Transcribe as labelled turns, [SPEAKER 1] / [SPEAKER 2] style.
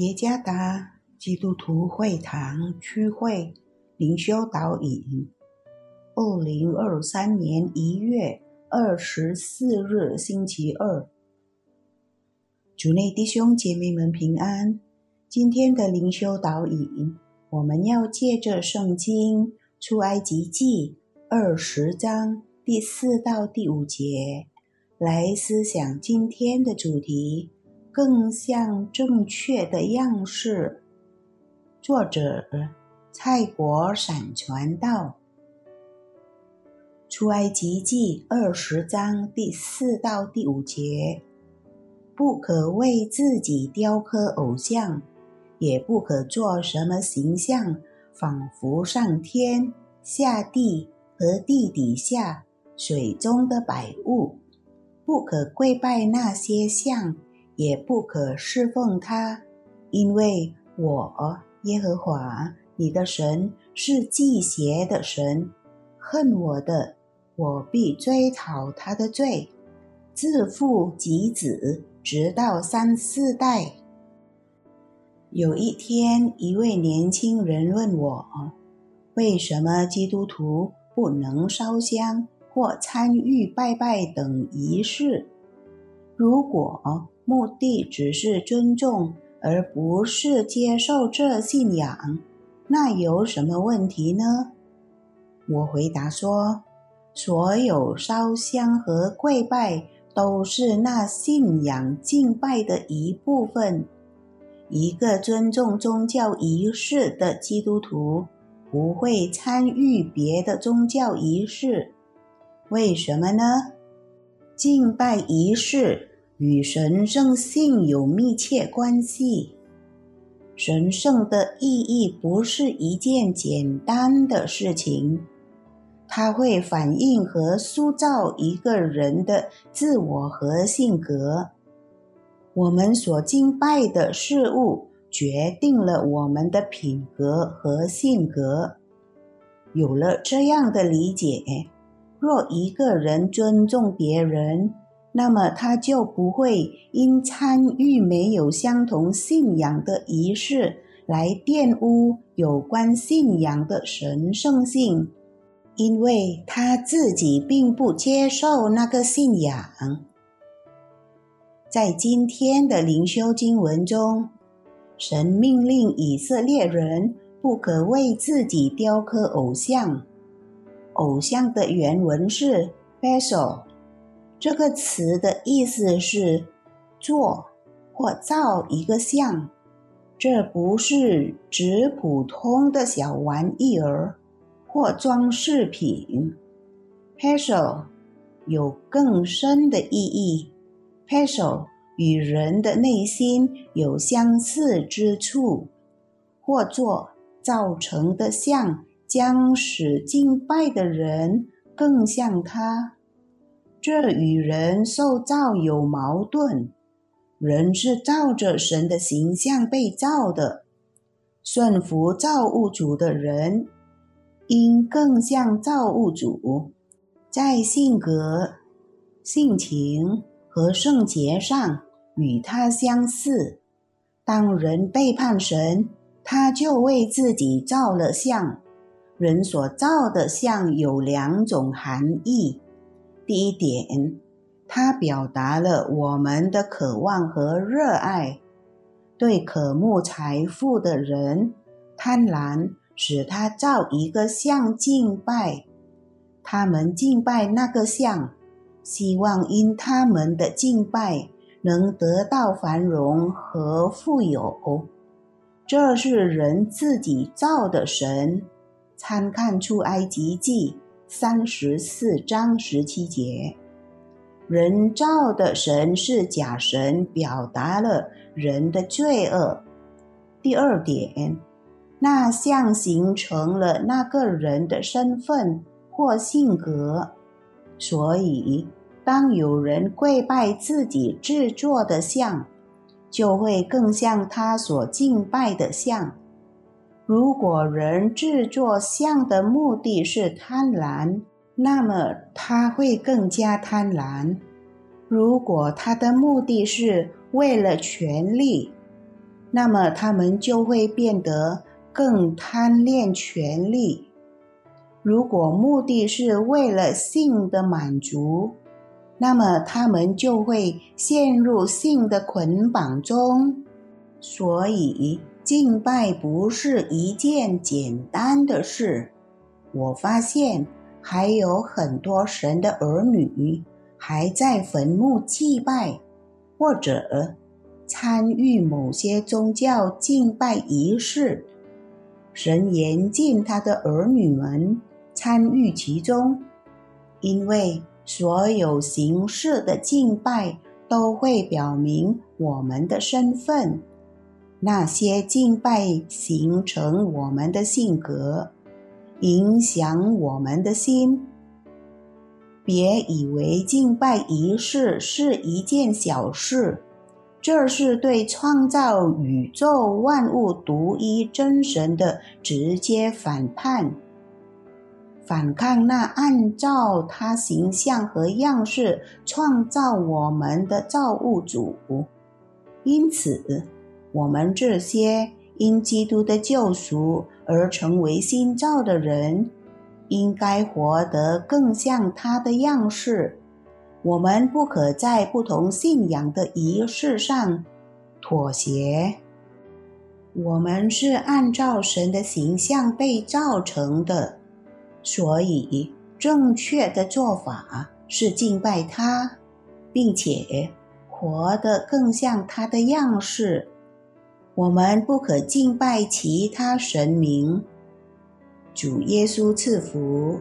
[SPEAKER 1] 耶加达基督徒会堂区会灵修导引，二零二三年一月二十四日星期二，主内弟兄姐妹们平安。今天的灵修导引，我们要借着圣经出埃及记二十章第四到第五节来思想今天的主题。更像正确的样式。作者蔡国闪传道，《出埃及记》二十章第四到第五节：不可为自己雕刻偶像，也不可做什么形象，仿佛上天、下地和地底下、水中的百物，不可跪拜那些像。也不可侍奉他，因为我耶和华你的神是祭邪的神，恨我的，我必追讨他的罪，自父及子，直到三四代。有一天，一位年轻人问我，为什么基督徒不能烧香或参与拜拜等仪式？如果目的只是尊重，而不是接受这信仰，那有什么问题呢？我回答说：所有烧香和跪拜都是那信仰敬拜的一部分。一个尊重宗教仪式的基督徒不会参与别的宗教仪式，为什么呢？敬拜仪式。与神圣性有密切关系。神圣的意义不是一件简单的事情，它会反映和塑造一个人的自我和性格。我们所敬拜的事物决定了我们的品格和性格。有了这样的理解，若一个人尊重别人，那么他就不会因参与没有相同信仰的仪式来玷污有关信仰的神圣性，因为他自己并不接受那个信仰。在今天的灵修经文中，神命令以色列人不可为自己雕刻偶像。偶像的原文是 “vessel”。这个词的意思是做或造一个像，这不是指普通的小玩意儿或装饰品。Peso 有更深的意义，Peso 与人的内心有相似之处，或做造成的像将使敬拜的人更像他。这与人受造有矛盾。人是照着神的形象被造的，顺服造物主的人，应更像造物主，在性格、性情和圣洁上与他相似。当人背叛神，他就为自己造了像。人所造的像有两种含义。第一点，它表达了我们的渴望和热爱。对渴慕财富的人，贪婪使他造一个像敬拜。他们敬拜那个像，希望因他们的敬拜能得到繁荣和富有。这是人自己造的神。参看出埃及记。三十四章十七节，人造的神是假神，表达了人的罪恶。第二点，那像形成了那个人的身份或性格，所以当有人跪拜自己制作的像，就会更像他所敬拜的像。如果人制作像的目的是贪婪，那么他会更加贪婪；如果他的目的是为了权力，那么他们就会变得更贪恋权力。如果目的是为了性的满足，那么他们就会陷入性的捆绑中。所以，敬拜不是一件简单的事。我发现还有很多神的儿女还在坟墓祭拜，或者参与某些宗教敬拜仪式。神严禁他的儿女们。参与其中，因为所有形式的敬拜都会表明我们的身份。那些敬拜形成我们的性格，影响我们的心。别以为敬拜仪式是一件小事，这是对创造宇宙万物独一真神的直接反叛。反抗那按照他形象和样式创造我们的造物主，因此，我们这些因基督的救赎而成为新造的人，应该活得更像他的样式。我们不可在不同信仰的仪式上妥协。我们是按照神的形象被造成的。所以，正确的做法是敬拜他，并且活得更像他的样式。我们不可敬拜其他神明。主耶稣赐福。